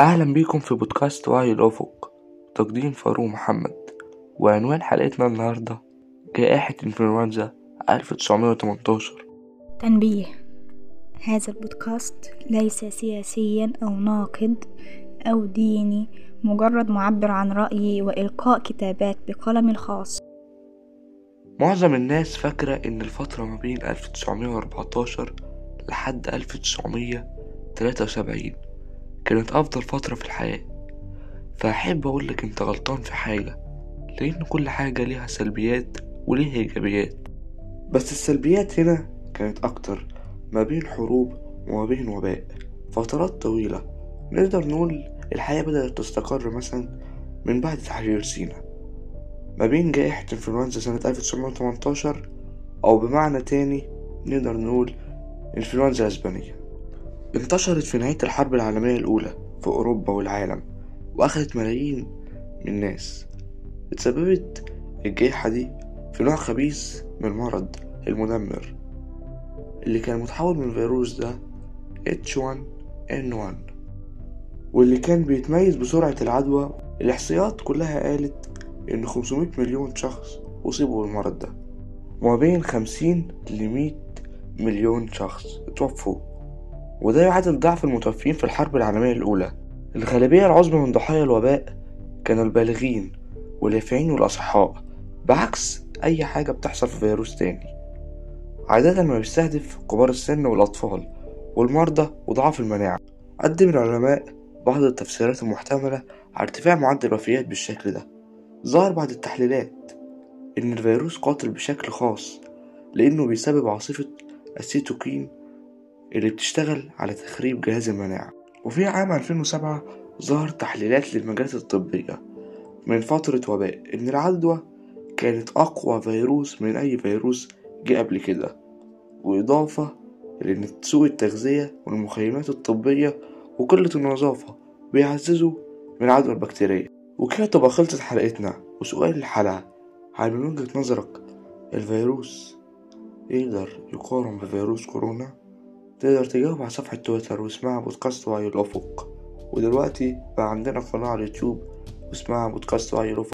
أهلا بيكم في بودكاست وعي الأفق. تقديم فاروق محمد. وعنوان حلقتنا النهاردة جائحة إنفلونزا 1918 تنبيه هذا البودكاست ليس سياسيا أو ناقد أو ديني مجرد معبر عن رأيي وإلقاء كتابات بقلمي الخاص. معظم الناس فاكرة إن الفترة ما بين 1914 لحد 1973 كانت أفضل فترة في الحياة. فأحب أقولك أنت غلطان في حاجة لأن كل حاجة ليها سلبيات وليها إيجابيات. بس السلبيات هنا كانت أكتر ما بين حروب وما بين وباء. فترات طويلة نقدر نقول الحياة بدأت تستقر مثلا من بعد تحرير سيناء ما بين جائحة إنفلونزا سنة 1918 أو بمعنى تاني نقدر نقول إنفلونزا أسبانية. انتشرت في نهاية الحرب العالمية الأولى في أوروبا والعالم وأخذت ملايين من الناس. اتسببت الجائحة دي في نوع خبيث من المرض المدمر اللي كان متحول من الفيروس ده H1N1 واللي كان بيتميز بسرعة العدوى. الإحصائيات كلها قالت إن 500 مليون شخص أصيبوا بالمرض ده وما بين 50 ل 100 مليون شخص اتوفوا. وده يعادل ضعف المتوفين في الحرب العالمية الأولى. الغالبية العظمى من ضحايا الوباء كانوا البالغين واليافعين والأصحاء بعكس أي حاجة بتحصل في فيروس تاني. عادة ما بيستهدف كبار السن والأطفال والمرضى وضعاف المناعة. قدم العلماء بعض التفسيرات المحتملة على ارتفاع معدل الوفيات بالشكل ده. ظهر بعد التحليلات إن الفيروس قاتل بشكل خاص لأنه بيسبب عاصفة السيتوكين اللي بتشتغل على تخريب جهاز المناعة. وفي عام 2007 ظهر تحليلات للمجالات الطبية من فترة وباء إن العدوى كانت أقوى فيروس من أي فيروس جه قبل كده وإضافة لأن سوء التغذية والمخيمات الطبية وقلة النظافة بيعززوا من العدوى البكتيرية. وكده تبقى خلصت حلقتنا. وسؤال الحلقة هل من وجهة نظرك الفيروس يقدر يقارن بفيروس كورونا؟ تقدر تجاوب على صفحة تويتر واسمها بودكاست وعي الأفق. ودلوقتي بقى عندنا قناة على اليوتيوب واسمها بودكاست وعي الأفق.